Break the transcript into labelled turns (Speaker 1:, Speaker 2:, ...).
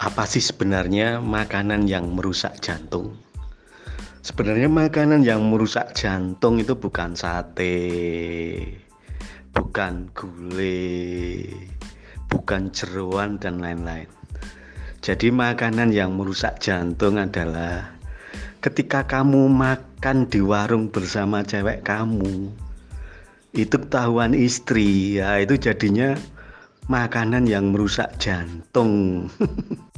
Speaker 1: Apa sih sebenarnya makanan yang merusak jantung? Sebenarnya makanan yang merusak jantung itu bukan sate, bukan gulai, bukan jeruan dan lain-lain. Jadi makanan yang merusak jantung adalah ketika kamu makan di warung bersama cewek kamu itu ketahuan istri ya itu jadinya makanan yang merusak jantung